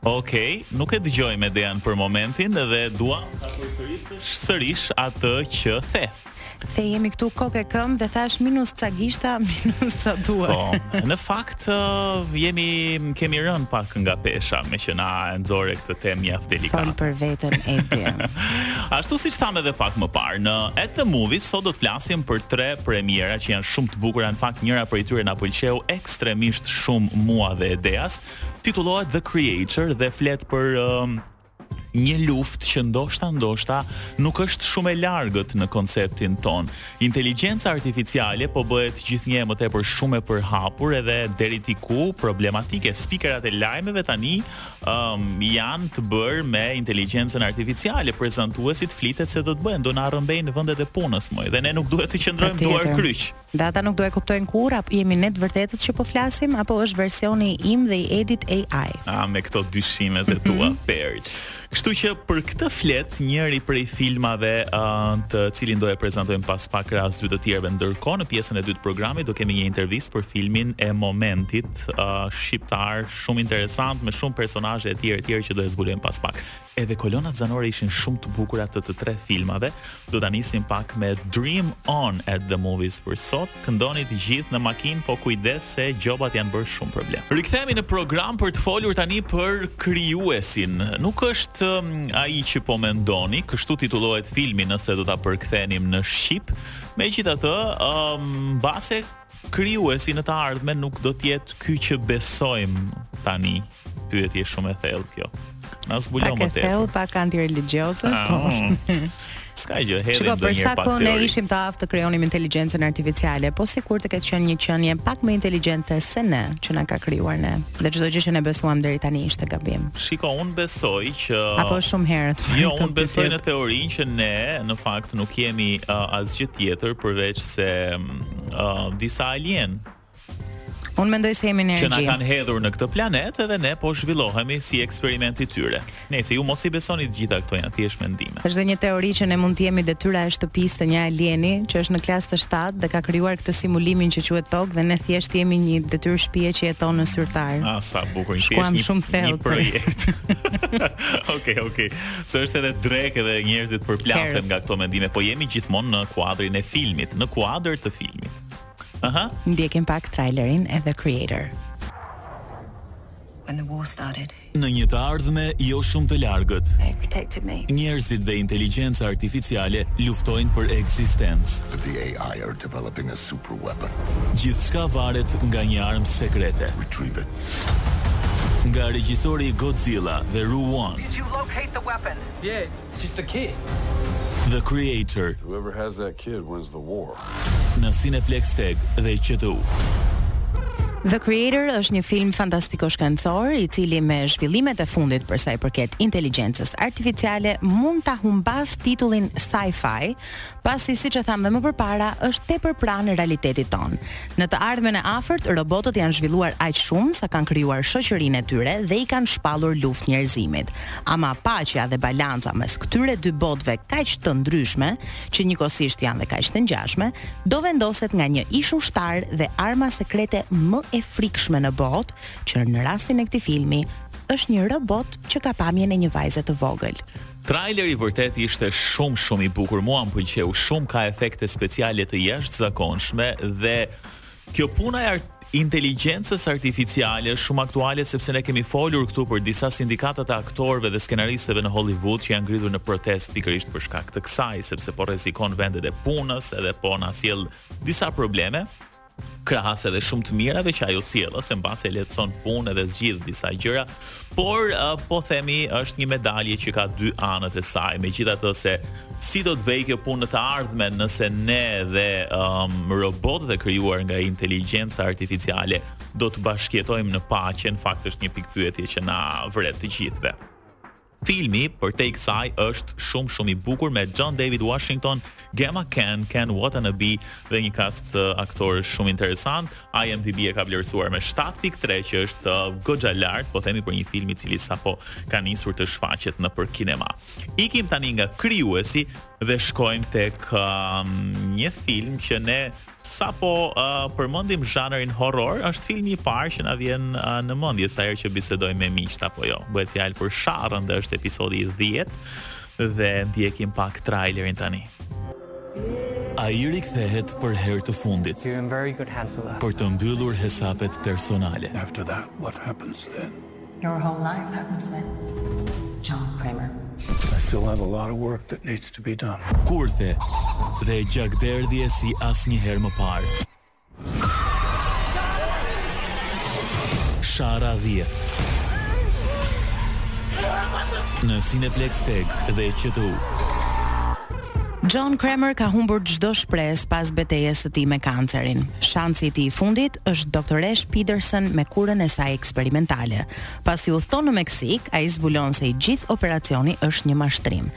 Okej, okay, nuk e dëgjoj më Edean për momentin dhe dua ta përsërisësh sërish atë që the. The jemi këtu kokë e këmbë dhe thashë minus ca gishta, minus ca duar. Po, në fakt uh, jemi kemi rënë pak nga pesha meqë na e nxore këtë temë mjaft delikate. Fol për veten ti. Ashtu siç thamë edhe pak më parë, në At the Movies sot do të flasim për tre premiera që janë shumë të bukura, në fakt njëra prej tyre na pëlqeu ekstremisht shumë mua dhe Edeas, titullohet The Creator dhe flet për um, një luftë që ndoshta ndoshta nuk është shumë e largët në konceptin tonë. Inteligjenca artificiale po bëhet gjithnjë e më tepër shumë e përhapur edhe deri diku problematike. Spikerat e lajmeve tani um, janë të bërë me inteligjencën artificiale, prezantuesit flitet se do të bëhen, do na rrëmbejnë vendet e punës moj dhe ne nuk duhet të qëndrojmë duarkryq. Dhe ata nuk do e kuptojnë kurrë a jemi ne të vërtetët që po flasim apo është versioni im dhe i Edeas AI. Ah, me këto dyshimet e tua, mhm. Perit. Kështu që për këtë flet njëri prej filmave uh, të cilin do e prezantojmë pas pak krahas dy të tjerëve ndërkohë në pjesën e dytë të programit do kemi një intervistë për filmin e momentit uh, shqiptar shumë interesant me shumë personazhe etj etj që do e zbulojmë pas pak. Edhe kolonat zanore ishin shumë të bukura të të tre filmave, do ta nisim pak me Dream On at the Movies për sot, këndoni të gjithë në makinë po kujdes se gjobat janë bërë shumë problem. Rikthehemi në program për të folur tani për krijuesin. Nuk është ai që po mendoni, kështu titullohet filmi nëse do ta përkthenim në shqip. Megjithatë, ëm um, mbase Krijuesi në të ardhmen nuk do të jetë ky që besojmë tani. Pyetje shumë e thellë kjo. Na zbulo më tepër. Pak e thellë, pak antireligjioze. Ah, po. Oh. S'ka gjë, hedhim Shiko, për sa kohë ne ishim të aftë të krijonim inteligjencën artificiale, po sikur të ketë qenë një qenie pak më inteligjente se ne që na ka krijuar ne. Dhe çdo gjë që ne besuam deri tani ishte gabim. Shiko, unë besoj që Apo shumë herët. Jo, unë besoj në teorinë që ne në fakt nuk jemi uh, asgjë tjetër përveç se mm, uh, disa alienë. Unë mendoj se jemi energji. Që na kanë hedhur në këtë planet edhe ne po zhvillohemi si eksperiment i tyre. Nëse ju s'i besoni të gjitha këto janë thjesht mendime. Është dhe një teori që ne mund të jemi detyra e shtëpisë të një alieni që është në klasë të 7 dhe ka krijuar këtë simulimin që quhet Tokë dhe ne thjesht jemi një detyrë shpie që jeton në syrtar. Ah, sa bukur. Shkuam shumë thellë. Një projekt. Okej, okej. Se është edhe drekë edhe njerëzit përplasen nga këto mendime, po jemi gjithmonë në kuadrin e filmit, në kuadër të filmit. Aha. Ndjekim pak trailerin e The Creator. When the war started. Në një të ardhme jo shumë të largët. They protected me. Njerëzit dhe inteligjenca artificiale luftojnë për ekzistencë. The AI are developing a super weapon. Gjithçka varet nga një armë sekrete. Retrieve it. Nga regjisori i Godzilla dhe Rogue One. Did you locate the weapon? Yeah, it's just a kid. The Creator. Whoever has that kid wins the war. Në Cineplexx TEG dhe QTU. The Creator është një film fantastiko-shkencor, i cili me zhvillimet e fundit për sa i përket inteligjencës artificiale mund ta humbasë titullin sci-fi, pasi siç e thamë dhe më përpara, është tepër pranë realitetit tonë. Në të ardhmen e afërt, robotët janë zhvilluar aq shumë sa kanë krijuar shoqërinë e tyre dhe i kanë shpallur luftë njerëzimit. Ama paqja dhe balanca mes këtyre dy botëve kaq të ndryshme, që njëkohësisht janë dhe kaq të ngjashme, do vendoset nga një ish-ushtar dhe arma sekrete më e frikshme në botë, që në rastin e këtij filmi është një robot që ka pamjen e një vajze të vogël. Traileri vërtet ishte shumë shumë i bukur mua më pëlqeu shumë ka efekte speciale të jashtëzakonshme dhe kjo puna e art inteligjencës artificiale shumë aktuale sepse ne kemi folur këtu për disa sindikata të aktorëve dhe skenaristëve në Hollywood që janë ngritur në protestë pikërisht për shkak të kësaj sepse po rrezikon vendet e punës edhe po na sjell disa probleme krahas edhe shumë të mirave që ajo sjell, se mbase lehtëson punë edhe zgjidh disa gjëra, por uh, po themi është një medalje që ka dy anët e saj. Megjithatë se si do të vejë kjo punë në të ardhmen nëse ne dhe um, robotët e krijuar nga inteligjenca artificiale do të bashkëjetojmë në paqe, në fakt është një pikëpyetje që na vret të gjithëve. Filmi, përtej kësaj, është shumë shumë i bukur me John David Washington, Gemma Chan, Ken Watanabe dhe një kast aktorësh shumë interesant. IMDb e ka vlerësuar me shtatë pikë tre, që është goxha lart, po themi për një film i cili sapo ka nisur të shfaqet nëpër kinema. Ikim tani nga krijuesi dhe shkojmë tek një film që ne Sapo përmendim zhanrin horror, është filmi i parë që na vjen në mendje sa herë që bisedojmë me miqtë apo jo. Bëhet fjalë për Sharrën dhe është episodi i 10 dhe ndjekim pak trailerin tani. Ai rikthehet për herë të fundit për të mbyllur hesapet personale. After that, what happens then? Your whole life happens then. John Kramer. I still have a lot of work that needs To be done. Kurthe dhe gjakderdhje si asnjëherë më parë. Sharra dhjetë Në Cineplexx TEG dhe QTU. John Kramer ka humbur çdo shpresë pas betejës së tij me kancerin. Shansi i tij i fundit është doktoreshë Pederson me kurën e saj eksperimentale. Pasi udhëton në Meksikë, ai zbulon se i gjithë operacioni është një mashtrim.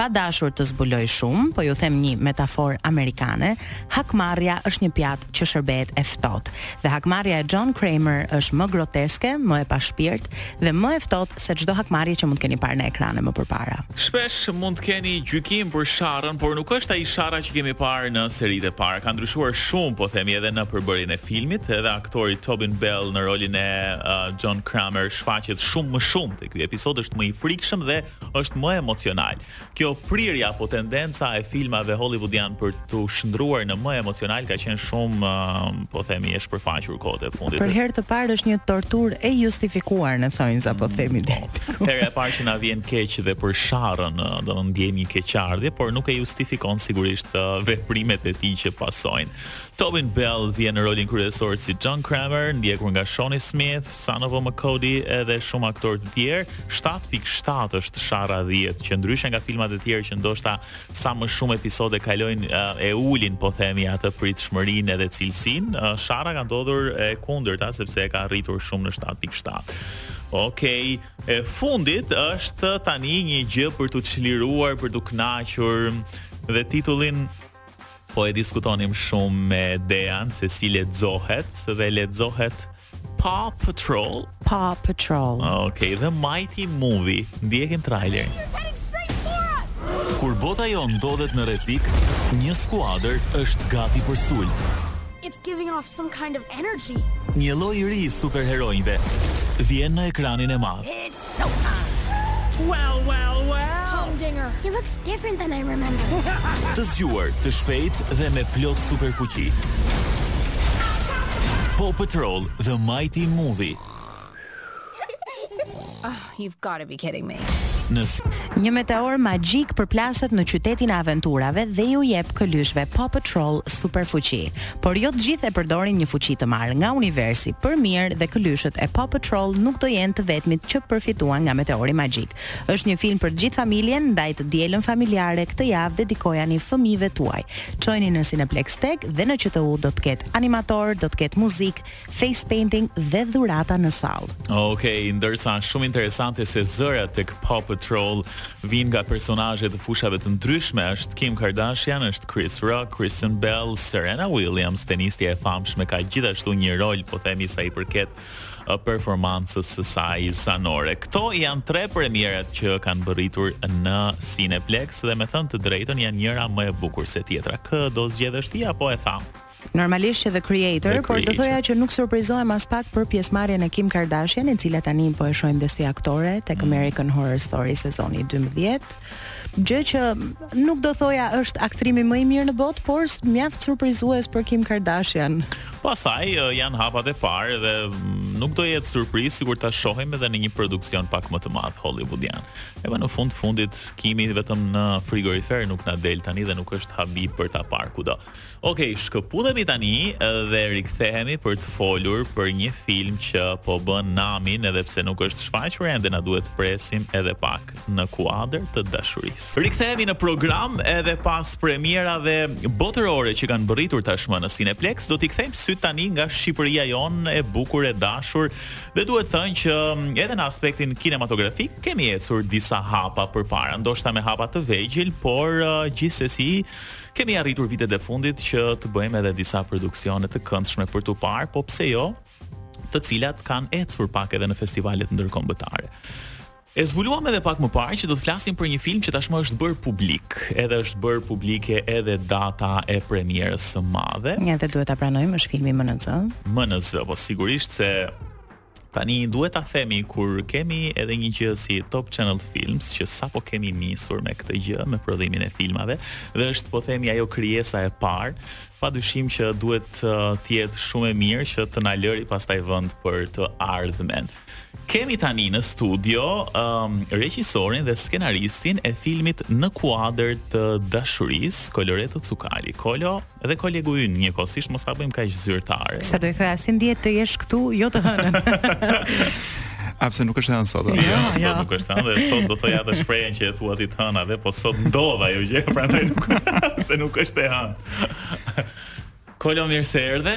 Pa dashur të zbuloj shumë, po ju them një metaforë amerikane, hakmarrja është një pjatë që shërbehet e ftohtë, dhe hakmarrja e John Kramer është më groteske, më e pashpirt dhe më e ftohtë se çdo hakmarrje që mund të keni parë në ekrane më përpara. Shpesh mund të keni gjykim për Sharrën, por nuk është ai Sharra që kemi parë në seritë e para. Ka ndryshuar shumë, po themi edhe në përbërjen e filmit, edhe aktori Tobin Bell në rolin e uh, John Kramer shfaqet shumë më shumë te ky episod është më i frikshëm dhe është më emocional. Kjo prirja apo tendenca e filmave hollywoodianë për të shndërruar në më emocionalë ka qenë shumë uh, po themi e shpërfaqur kohët e fundit. Për herë të parë është një torturë e justifikuar në thonjza po mm, themi, po. deri. Herë e parë që na vjen keq dhe për sharrën, uh, do të ndjejmë një keqardhje, por nuk e justifikon sigurisht uh, veprimet e tij që pasojnë. Tobin Bell vjen në rolin kryesor si John Kramer, ndjekur nga Shawnee Smith, Synnøve Macody edhe shumë aktorë të tjerë. 7.7 është sharra 10, që ndryshe nga filmat e tjerë që ndoshta sa më shumë episode kalojnë eh, e ulin, po themi, atë pritshmërinë edhe cilësinë, eh, sharra ka ndodhur e kundërta sepse e ka rritur shumë në 7.7. Ok, e fundit është tani një gjë për t'u çliruar, për t'u kënaqur dhe titullin Po e diskutonim shumë me Dean se si lexohet dhe lexohet Paw Patrol. Paw Patrol. Okej, okay, The Mighty Movie. Ndjekim trailerin. Kur bota jonë ndodhet në rrezik, një skuadër është gati për sulm. It's giving off some kind of energy. Një lloj i ri i superheronjve vjen në ekranin e madh. Të zgjuar, të shpejtë dhe me plot superfuqi. Paw Patrol, The Mighty Movie. Një meteor magjik përplaset në qytetin e aventurave dhe u jep këlyshve Paw Patrol superfuqi. por jo të gjithë e përdorin një fuqi të marrë nga universi për mirë dhe këlyshët e Paw Patrol nuk do jenë të vetmit që përfituan nga meteori magjik. Është një film për të gjithë familjen, ndaj të dielën familjare këtë javë dedikojani fëmijëve tuaj. Çojini në Cineplexx TEG dhe në QTU do të ketë animatorë, do të ketë muzikë Face painting dhe dhurata në sallë. Okej, ndërsa shumë interesante se zërat tek Paw Patrol vijnë nga personazhe të fushave të ndryshme, është Kim Kardashian, është Chris Rock, Kristen Bell, Serena Williams, tenistja e famshme ka gjithashtu një rol, po themi sa i përket uh, performancës së saj zanore. Këto janë tre premierat që kanë mbërritur në Cineplexx dhe me thënë të drejtën janë njëra më e bukur se tjetra. Kë do zgjedhësh ti apo e thamë? Normalisht që The Creator, por do thoja që nuk surprizohem aspak për pjesëmarrjen e Kim Kardashian, e cila tani po e shohim dhe si aktore tek mm. American Horror Story sezoni 12. Gjë që nuk do thoja është aktrimi më i mirë në botë, por mjaft surprizues për Kim Kardashian. Pastaj janë hapat e parë dhe mm, nuk do jetë surprizë sikur ta shohim edhe në një produksion pak më të madh hollywoodian. Edhe në fund fundit Kimi vetëm në frigorifer nuk na del tani dhe nuk është habi për ta parë kudo. Ok, shkëputemi tani dhe rikthehemi për të folur për një film që po bën namin edhe pse nuk është shfaqur ende na duhet të presim edhe pak në kuadër të dashurisë. Rikthehemi në program edhe pas premierave botërore që kanë mbërritur tashmë në Cineplex, do t'i kthejmë sytë tani nga Shqipëria jonë e bukur e dashur dhe duhet thënë që edhe në aspektin kinematografik kemi ecur disa hapa përpara, ndoshta me hapa të vegjël, por gjithsesi Kemi arritur vitet e fundit që të bëjmë edhe disa produksione të këndshme për t'u parë, po pse jo, të cilat kanë ecur pak edhe në festivalet ndërkombëtare. E zbuluam edhe pak më parë që do të flasim për një film që tashmë është bërë publik, edhe është bërë publike edhe data e premierës së madhe. Edhe duhet ta pranojmë, është filmi MNZ. MNZ, po sigurisht se Tani duhet ta themi kur kemi edhe një gjë si Top Channel Films që sapo kemi nisur me këtë gjë, me prodhimin e filmave dhe është po themi ajo krijesa e parë, pa dyshim që duhet uh, të jetë shumë e mirë që të na lëri pastaj vend për të ardhmen. Kemi tani në studio um, regjisorin dhe skenaristin e filmit Në kuadër të dashurisë, Koloreto Cukali. Kolo, Edhe kolegu ynë njëkohësisht mos ta bëjmë kaq zyrtare. Sa do i thoja, si ndihet të jesh këtu, jo të hënën. A pse nuk është e hënë sot? Jo, jo, sot jo. nuk është e hënë dhe sot do thoja atë shprehjen që e thua ti të hënave, po sot ndodha ajo gjë, prandaj nuk se nuk është e hënë. Kolo mirë se erdhe.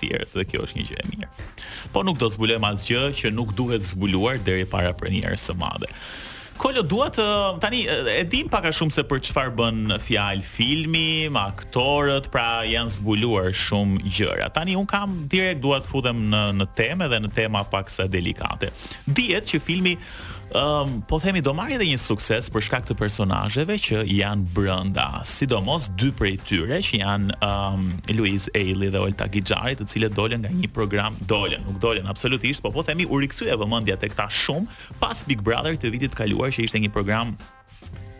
tjerët dhe kjo është një gjë e mirë. Po nuk do zbulojmë asgjë që nuk duhet zbuluar deri para premierës së madhe. Kolo dua të tani e dim pak a shumë se për çfarë bën fjalë filmi, me aktorët, pra janë zbuluar shumë gjëra. Tani unë kam direkt dua të futem në në temë dhe në tema paksa delikate. Dihet që filmi um, po themi do marrë edhe një sukses për shkak të personazheve që janë brenda, sidomos dy prej tyre që janë um, Luiz Ejlli dhe Olta Gixhari, të cilët dolën nga një program, dolën, nuk dolën absolutisht, po po themi u rikthye vëmendja tek ta shumë pas Big Brother të vitit të kaluar që ishte një program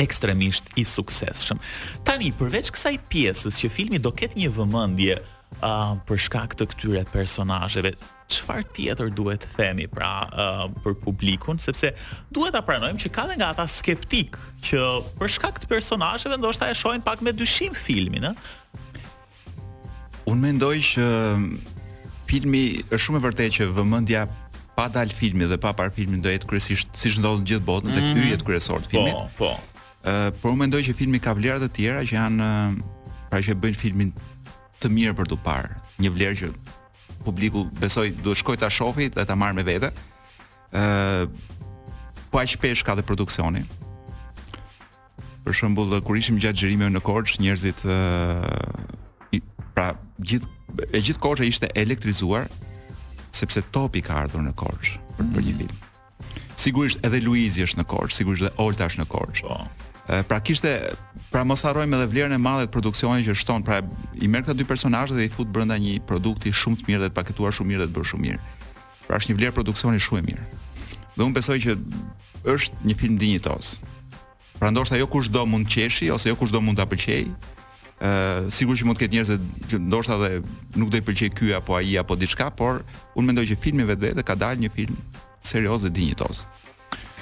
ekstremisht i suksesshëm. Tani përveç kësaj pjesës që filmi do ketë një vëmendje uh, për shkak të këtyre personazheve, Çfarë tjetër duhet të themi pra për publikun, sepse duhet ta pranojmë që ka dhe nga ata skeptikë që për shkak të personazheve ndoshta e shohin pak me dyshim filmin, ë? Unë mendoj që filmi është shumë e vërtetë që vëmendja pa dalë filmi dhe pa parë filmin do jetë kryesisht siç ndodh në gjithë botën tek mm -hmm. yjet kryesorë të filmit. Po, po. Ë, uh, por unë mendoj që filmi ka vlera të tjera që janë pra që bëjnë filmin të mirë për t'u parë, një vlerë që publiku besoj duhet shkojë ta shohë dhe ta marrë me vete. ë Po aq peshë ka dhe produksioni. Për shembull, kur ishim gjatë xhirimeve në Korçë, njerëzit ë pra gjithë e gjithë Korça ishte elektrizuar sepse Topi ka ardhur në Korçë për, për një film. Sigurisht edhe Luizi është në Korçë, sigurisht edhe Olta është në Korçë. Po. Pra kishte pra mos harrojmë edhe vlerën e madhe të produksionit që shton, pra i merr këta dy personazhe dhe i fut brenda një produkti shumë të mirë dhe të paketuar shumë mirë dhe të bërë shumë mirë. Pra është një vlerë produksioni shumë e mirë. Dhe unë besoj që është një film dinjitoz. Pra ndoshta jo kushdo mund të qeshi ose jo kushdo mund ta pëlqejë. Ë uh, sigurisht që mund të ketë njerëz që ndoshta dhe nuk do i pëlqejë ky apo ai apo diçka, por unë mendoj që filmi në vetvete ka dalë një film serioz dhe dinjitoz.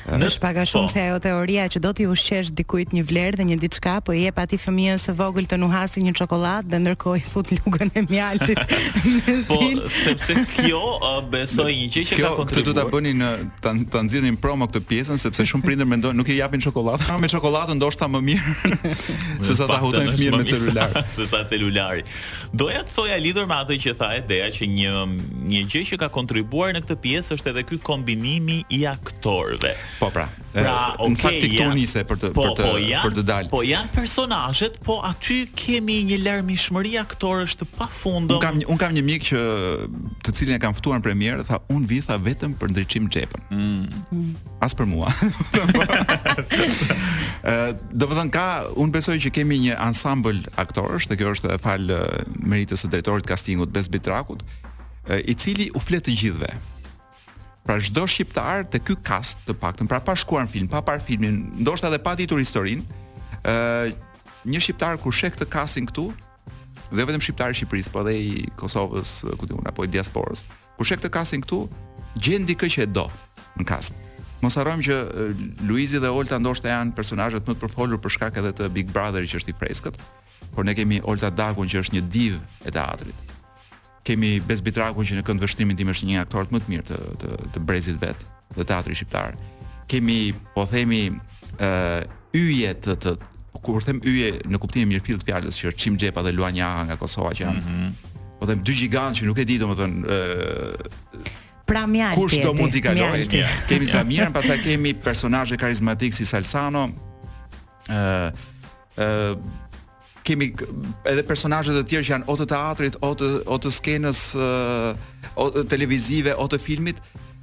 Është pak a shumë po, si ajo teoria që do t'i ushqesh dikujt një vlerë dhe një diçka, po i jep atij fëmijës së vogël të nuhasë një çokoladë dhe ndërkohë i fut lugën e mjaltit. po, sepse kjo besoj një gjë që ka kontribuar. Kjo do ta bëni në ta ta nxirrni promo këtë pjesën sepse shumë prindër mendojnë nuk i japin çokoladë. Pra me çokoladë ndoshta më mirë se sa ta hutojnë fëmijën me celular. Se sa celulari. Doja të thoja lidhur me atë që tha Edea që një një gjë që ka kontribuar në këtë pjesë është edhe ky kombinimi i aktorëve. Po pra. Pra, okay, në fakt këtu nise për të po, për të po, janë, për të dalë. Po janë personazhet, po aty kemi një larmishmëri aktorësh të pafundme. Unë kam unë kam një mik që të cilin e kam ftuar në premierë, tha unë vij tha vetëm për Ndriçim Xhepën. Mm. As për mua. Ë, domethënë ka, unë besoj që kemi një ansambël aktorësh, dhe kjo është falë meritës së drejtorit të castingut Bes Bitrakut, i cili u flet të gjithëve. Pra çdo shqiptar te ky kast të paktën, pra pa shkuar në film, pa parë filmin, ndoshta edhe pa ditur historinë, ë një shqiptar kur sheh këtë casting këtu, Dhe jo vetëm shqiptar i Shqipërisë, po edhe i Kosovës, ku di unë, apo i diasporës. Kur sheh këtë kastin këtu, gjen dikë që e do në kast. Mos harrojmë që Luizi dhe Olta ndoshta janë personazhet më të përfolur për shkak edhe të Big Brother që është i freskët, por ne kemi Olta Dakun që është një divë e teatrit. Kemi Bes Bitrakun që në këndvështrimin tim është një nga aktorët më të mirë të të, të brezit vet, të teatrit shqiptar. Kemi, po themi, ë uh, yje të, të kur them yje në kuptimin e mirëfillt të fjalës që është Çim Xhepa dhe Luan Jaha nga Kosova që janë. Mm -hmm. Po them dy gjigantë që nuk e di domethënë ë uh, Pra mjalti. Kush do mund t'i kalojë? Kemi Zamirën, pastaj kemi personazhe karizmatikë si Salsano. ë uh, ë uh, kemi edhe personazhe të tjerë që janë o të teatrit, o të o të skenës, o të televizive, o të filmit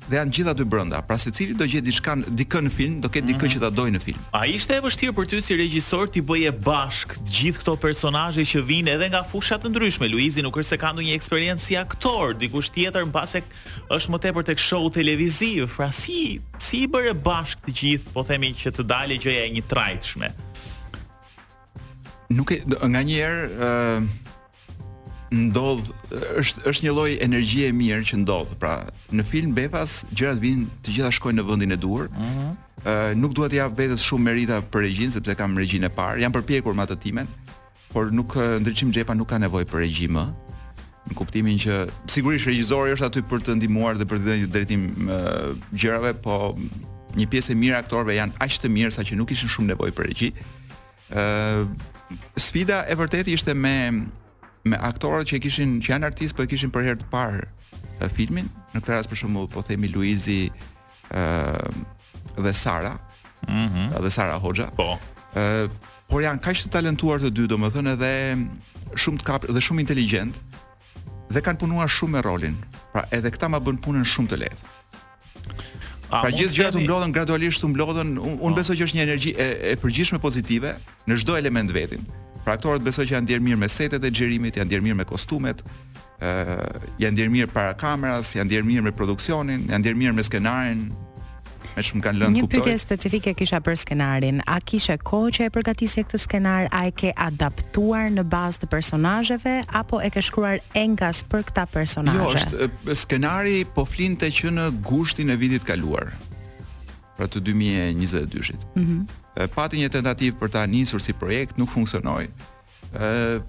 dhe janë gjithë aty brenda. Pra secili do gjetë diçka dikë në film, do ketë dikë mhm. që ta dojë në film. A ishte e vështirë për ty si regjisor t'i bëje bashkë të gjithë këto personazhe që vijnë edhe nga fusha të ndryshme? Luizi nuk është se ka ndonjë eksperiencë si aktor, dikush tjetër mbase është më tepër tek show televiziv. Pra si si i bëre bashkë të gjithë, po themi që të dalë gjëja e njëtrajtshme. Nuk e nganjëherë ë uh, ndodh është është një lloj energjie e mirë që ndodh. Pra, në film më pas gjërat vijnë të gjitha shkojnë në vendin e duhur. Ëh. Mm -hmm. uh, nuk dua t'i jap vetes shumë merita për regjin sepse e kam regjin e parë. Jam përpjekur me atë timen, por nuk Ndriçim Xhepa nuk ka nevojë për regji, në kuptimin që sigurisht regjizori është aty për të ndihmuar dhe për të dhënë drejtim gjërave, po një pjesë e mirë e aktorëve janë aq të mirë saqë nuk kishin shumë nevojë për regji. Ëh. Ëh, sfida e vërtetë ishte me me aktorët që e kishin që janë artistë, po e kishin për herë të parë e, filmin. Në këtë rast për shembull po themi Luizi ë dhe Sara, Mhm. dhe Sara Hoxha. Po. Ë, por janë kaq të talentuar të dy, domethënë edhe shumë të kap dhe shumë inteligjentë. dhe kanë punuar shumë me rolin. Pra edhe këta ma bënë punën shumë të lehtë. A, pra gjithë gjërat u mblodhën gradualisht u mblodhën. Unë un po. besoj që është një energji e, e përgjithshme pozitive në çdo element të vetin. Pra aktorët besoj që janë ndier mirë me setet e xhirimit, janë ndier mirë me kostumet, ë uh, janë ndier mirë para kameras, janë ndier mirë me produksionin, janë ndier mirë me skenarin. Me ç'më kanë lënë kuptoj. Një pyetje specifike kisha për skenarin. A kishe kohë që e përgatisje këtë skenar? A e ke adaptuar në bazë të personazheve apo e ke shkruar enkas për këta Jo, personazhe? është e, skenari po flinte që në gushtin e vitit të kaluar. Pra të 2022-shit. Mhm. E, Pati një tentativë për ta nisur si projekt, nuk funksionoi. Ëh,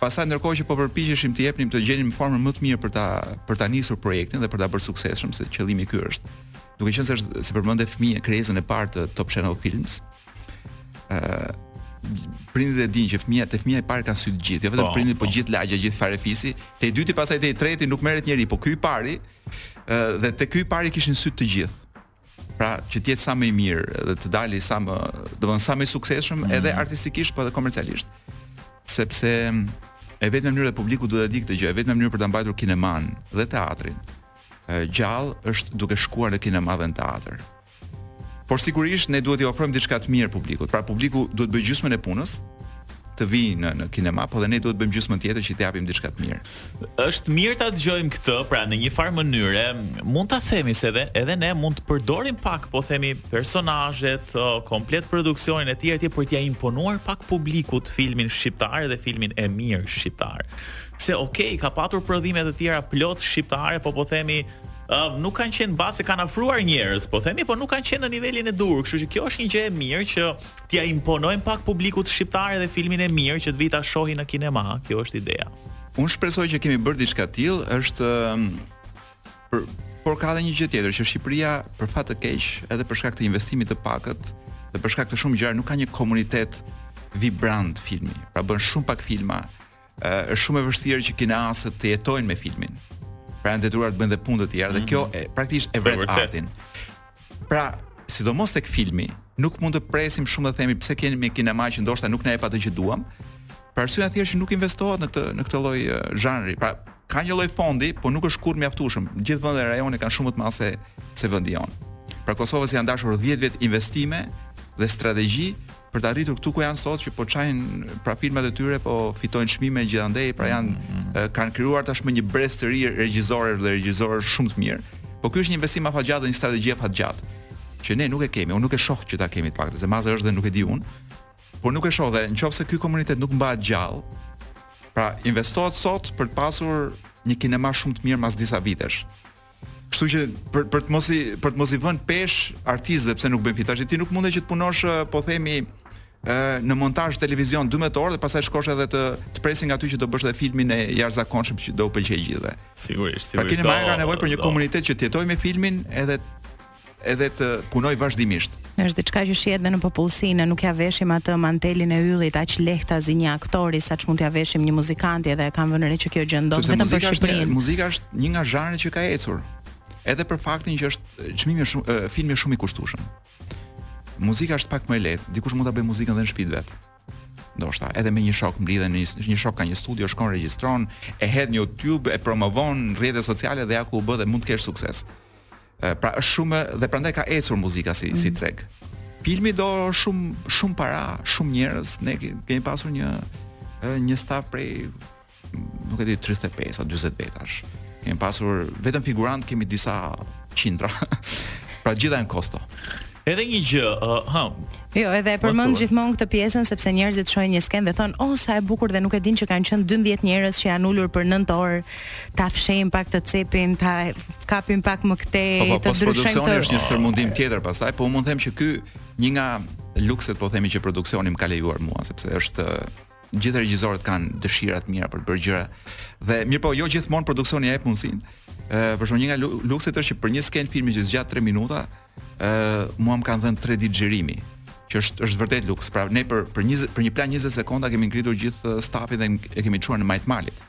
Pastaj ndërkohë që po përpiqeshim të jepnim të gjenim formën më të mirë për ta për ta nisur projektin dhe për ta bërë të suksesshëm, se qëllimi ky është. Duke qenë se është si përmende fëmijë, krijesën e parë të Top Channel Films. ë prindit e dinë që fëmija te fëmija i parë kanë sytë gjithë, jo vetëm po, prindit, po, po gjithë lagja, gjithë farefisi, te i dyti pastaj te i treti nuk merret njeri, po ky i pari, ë dhe te ky i pari kishin sytë gjithë. pra që të jetë sa më i mirë dhe të dali sa më, do të thonë sa më i suksesshëm mm. edhe artistikisht po edhe komercialisht. Sepse e vetmja mënyrë edhe publiku duhet ta di këtë gjë, e vetmja mënyrë për ta mbajtur kineman dhe teatrin gjallë është duke shkuar në kinema dhe në teatr. Por sigurisht ne duhet t'i ofrojmë diçka të mirë publikut. Pra publiku duhet të bëjë gjysmën e punës, të vijë në në kinema, po dhe ne duhet të bëjmë gjysmën tjetër që t'i japim diçka të mirë. Është mirë ta dëgjojmë këtë, pra në një farë mënyre mund ta themi se edhe edhe ne mund të përdorim pak, po themi personazhet, komplet produksionin etj etj për t'ia imponuar pak publikut filmin shqiptar dhe filmin e mirë shqiptar. Se ok, ka patur prodhime të tjera plot shqiptare, po po themi Uh, nuk kanë qenë mbase kanë afruar njerëz, po themi, po nuk kanë qenë në nivelin e dur, kështu që kjo është një gjë e mirë që T'ia imponojmë pak publikut shqiptar edhe filmin e mirë që të vijë ta shohi në kinema, kjo është ideja. Unë shpresoj që kemi bërë diçka të tillë, është për por ka edhe një gjë tjetër që Shqipëria për fat të keq, edhe për shkak të investimit të pakët dhe për shkak të shumë gjëra nuk ka një komunitet vibrant filmi. Pra bën shumë pak filma, është shumë e vështirë që kineasët të jetojnë me filmin. Pra janë detyruar të bëjnë dhe punë të tjera dhe kjo e, praktikisht e vret artin. Pra, sidomos tek filmi, nuk mund të presim shumë të themi pse kemi një kinema që ndoshta nuk na jep atë që duam. Për arsye të thjesht që nuk investohet në këtë në këtë lloj zhanri. Pra, ka një lloj fondi, por nuk është kurrë mjaftueshëm. Gjithë vendet e rajonit kanë shumë më të madh se se vendi jonë. Pra Kosovës janë dashur 10 vjet investime dhe strategji për të arritur këtu ku janë sot që po çajnë pra filmat e tyre po fitojnë çmime gjithandej pra janë mm -hmm. kanë krijuar tashmë një brez të ri regjizorësh dhe regjizoresh shumë të mirë. Po ky është një investim afatgjatë dhe një strategji afatgjatë që ne nuk e kemi, unë nuk e shoh që ta kemi të paktën, se mbase është dhe nuk e di unë. Por nuk e shoh dhe nëse ky komunitet nuk mbahet gjallë, pra investohet sot për të pasur një kinema shumë të mirë mas disa vitesh. Kështu që për për të mos i për të mos i vën peshë artistëve pse nuk bëjnë film. Tashi ti nuk mundet që të punosh po themi ë në montazh televizion 12 orë dhe pastaj shkosh edhe të të presin nga ty që do bësh edhe filmin e jashtëzakonshëm që do u pëlqejë gjithëve. Sigurisht, pra, sigurisht. Pra kinemaja ka nevojë për një komunitet që të jetojë me filmin edhe edhe të punojë vazhdimisht. Është diçka që shihet dhe në popullsi, ne nuk ja veshim atë mantelin e yllit aq lehtazi një aktori saç mund t'ja veshim një muzikanti dhe e kam vënë re që kjo gjë ndodh vetëm për Shqipërinë. Muzika është një nga zhanret që ka ecur. Edhe për faktin që është çmimi shumë filmi shumë i kushtueshëm. Muzika është pak më e lehtë, dikush mund ta bëjë muzikën edhe në shtëpi vet. Ndoshta edhe me një shok mblidhen në një, një shok ka një studio, shkon regjistron, e hedh në YouTube, e promovon në rrjete sociale dhe ja ku u bë dhe mund të kesh sukses. Pra është shumë dhe prandaj ka ecur muzika si si mhm. treg. Filmi do shumë shumë para, shumë njerëz, ne kemi pasur një një staf prej nuk e di 35 a 40 vetash. Kemi pasur vetëm figurantë kemi disa qindra. pra të gjitha janë kosto. Edhe një gjë, ë, uh, ha. Jo, edhe e përmend gjithmonë këtë pjesën sepse njerëzit shohin një skenë dhe thonë, "Oh, sa e bukur" dhe nuk e dinë që kanë qenë 12 njerëz që janë ulur për 9 orë, ta fshijnë pak të cepin, ta kapin pak më këtej, po, po, të ndryshojnë të. është një stërmundim tjetër pastaj, po mund të them që ky një nga lukset po themi që produksioni më ka lejuar mua sepse është gjithë regjisorët kanë dëshira të mira për të bërë gjëra. Dhe mirëpo jo gjithmonë produksioni jep mundësinë. Ë për shembull një nga lukset është që për një skenë filmi që zgjat 3 minuta, ë mua më kanë dhënë 3 ditë xhirimi që është është vërtet luks. Pra ne për për një për një plan 20 sekonda kemi ngritur gjithë stafin dhe e kemi çuar në majë të malit.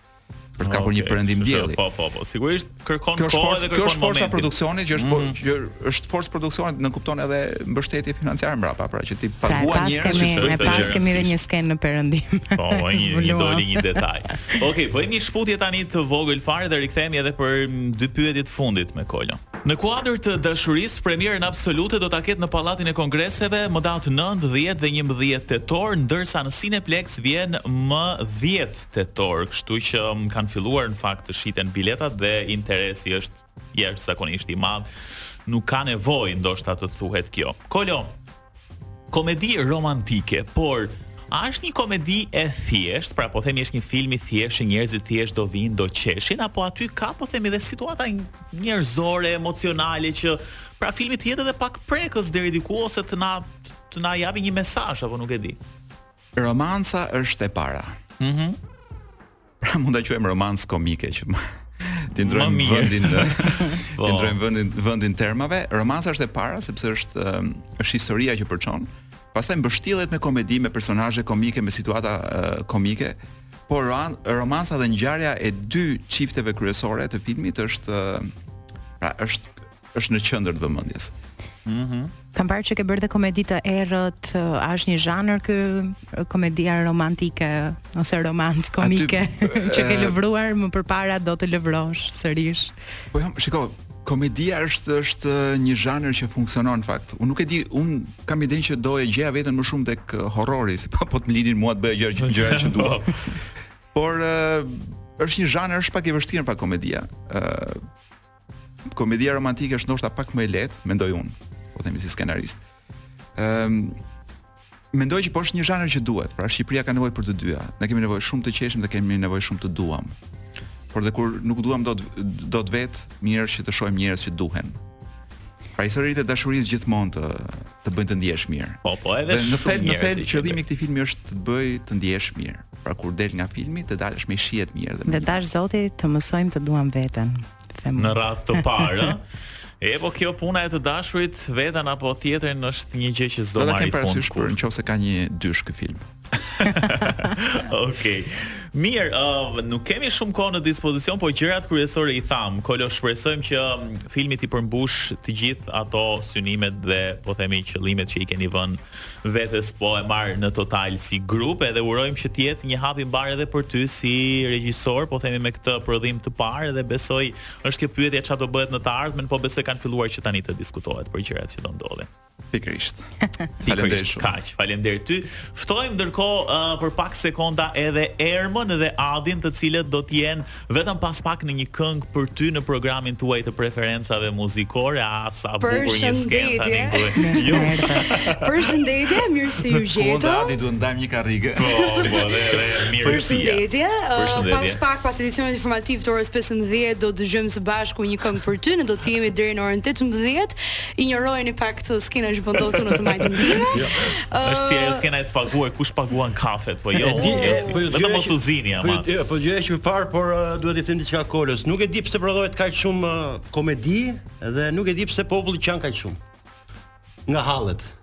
për të kapur okay, një perëndim dielli. Po, po, po. Sigurisht kërkon kohë dhe kërkon Kjo është forca e produksionit që është mm -hmm. që është forcë produksioni nënkupton edhe mbështetje financiare mbrapa, pra që ti paguan njerëz që bëjnë këtë gjë. Pas kemi edhe një skenë në perëndim. Po, po një një doli një detaj. Okej, okay, bëjmë një shkëputje tani të vogël fare dhe rikthehemi edhe për dy pyetje të fundit me Kolon. Në kuadër të dashurisë, premierën absolute do ta ketë në Pallatin e Kongreseve më datë 9, 10 dhe 11 tetor, ndërsa në Cineplex vjen më 10 tetor, kështu që kanë filluar në fakt të shiten biletat dhe interesi është jashtëzakonisht i madh. Nuk ka nevojë ndoshta të thuhet kjo. Kolo, komedi romantike, por a është një komedi e thjeshtë, pra po themi është një film i thjeshtë, që njerëzit thjesht do vijnë, do qeshin apo aty ka po themi dhe situata njerëzore, emocionale që pra filmi të jetë edhe pak prekës deri diku ose të na të na japi një mesazh apo nuk e di. Romanca është e para. Mhm. Mm pra mund ta quajmë romancë komike që t'i ndërrojmë vendin t'i po. ndërrojmë vendin vendin termave romanca është e para sepse është është historia që përçon pastaj mbështillet me komedi me personazhe komike me situata uh, komike por romanca dhe ngjarja e dy çifteve kryesore të filmit është pra është është në qendër të vëmendjes. Mhm. Mm Kam parë që ke bërë dhe komedi të errët, a është një zhanër ky komedia romantike ose romancë komike Aty, që ke lëvruar më përpara do të lëvrosh sërish. Po jam, shiko, komedia është është një zhanër që funksionon në fakt. Unë nuk e di, unë kam idenë që do e gjeja veten më shumë tek horrori, si pa po të më linin mua të bëja gjëra që gjëra që dua. Por është një zhanër është pak i vështirë pa komedia. Ë Komedia romantike është ndoshta pak më e lehtë, mendoj unë, po themi si skenarist. Ëm um, Mendoj që po është një zhanër që duhet, pra Shqipëria ka nevojë për të dyja. Ne kemi nevojë shumë të qeshim dhe kemi nevojë shumë të duam. Por dhe kur nuk duam dot vetë, mirë është që të shohim njerëz që duhen. Pra historitë e dashurisë gjithmonë të të bëjnë të ndihesh mirë. Po, po, edhe dhe në fund, në fund qëllimi i këtij filmi është të të bëjë të ndihesh mirë. Pra kur del nga filmi, të dalësh me shije të mirë dhe. Dhe dashtë Zoti të mësojmë të duam veten. Them. Në radhë të parë, E po kjo puna e të dashurit veten apo tjetrin është një gjë që s'do marrë fund. Do të kem parasysh për nëse ka një dysh ky film. Okej. Mirë, uh, nuk kemi shumë kohë në dispozicion, po gjërat kryesore i thamë. Kolo, shpresojmë që um, filmi t'i përmbushë të gjithë ato synimet dhe po themi qëllimet që i keni vënë vetes po e marr në total si grup, edhe urojmë që të jetë një hap i mbarë edhe për ty si regjisor, po themi me këtë prodhim të parë dhe besoj është kjo pyetje ça do bëhet në të ardhmen, po besoj kanë filluar që tani të diskutohet për gjërat që do ndodhin. Pikërisht. Faleminderit shumë. Kaq, faleminderit ty. Ftojmë ndërkohë uh, për pak sekonda edhe Ermën dhe Adin, të cilët do të jenë vetëm pas pak në një këngë për ty në programin tuaj të preferencave muzikore. A sa bukur një skenë tani këtu. Jo. Përshëndetje, mirë se ju gjetëm. Po, Adi duhet të ndajmë një karrige. Po, po, dhe, dhe mirë. Përshëndetje. Uh, pas pak pas edicionit informativ të orës 15 do të dëgjojmë së bashku një këngë për ty, ne do të jemi deri në orën 18. Injorojeni pak këtë skenën që po ndodh këtu në të majtën time. Jo. Është si ajo skena e të paguaj, kush paguan kafet, po jo. Di, jo, po jo, vetëm mos u zini ama. Po jo, po gjëja që pashë, por uh, duhet t'i them diçka Kolës. Nuk e di pse prodhohet kaq shumë uh, komedi dhe nuk e di pse populli qan kaq shumë. Nga hallet.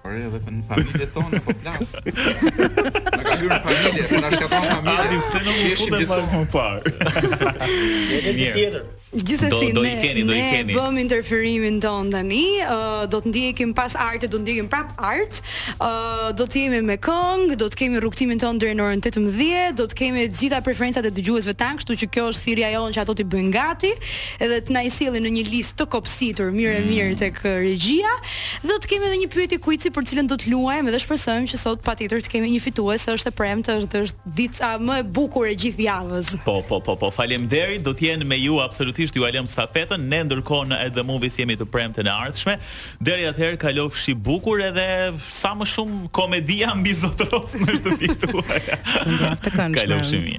Por edhe në familjet tona po flas. Na ka hyrë në familje, po na shkatërron familja. Adi pse nuk mund të bëj më parë. Një ditë tjetër. Gjithsesi do, do i keni, do i keni. Ne bëmë interferimin tonë tani, uh, do të ndjekim pas artit, do të ndjekim prap art. Uh, do të jemi me këngë, do të kemi rrugëtimin tonë deri në orën 18, do të kemi të gjitha preferencat e dëgjuesve tanë, kështu që kjo është thirrja jonë që ato t'i bëjnë gati, edhe të na i sjellin në një listë të kopsitur, mirë e mm. mirë tek regjia. Do të kemi edhe një pyetje kuizi për të cilën do të luajmë dhe shpresojmë që sot patjetër të kemi një fitues se është e premtë, është është dita më e bukur e gjithë javës. Po, po, po, po. Faleminderit. Do të jenë me ju absolutisht ju lëmë stafetën. Ne ndërkohë në At the Movies jemi të premten e ardhshme. Deri atëherë kalofshi bukur edhe sa më shumë komedia mbizotëroftë në shtëpitë tuaja. Kalofshi mirë.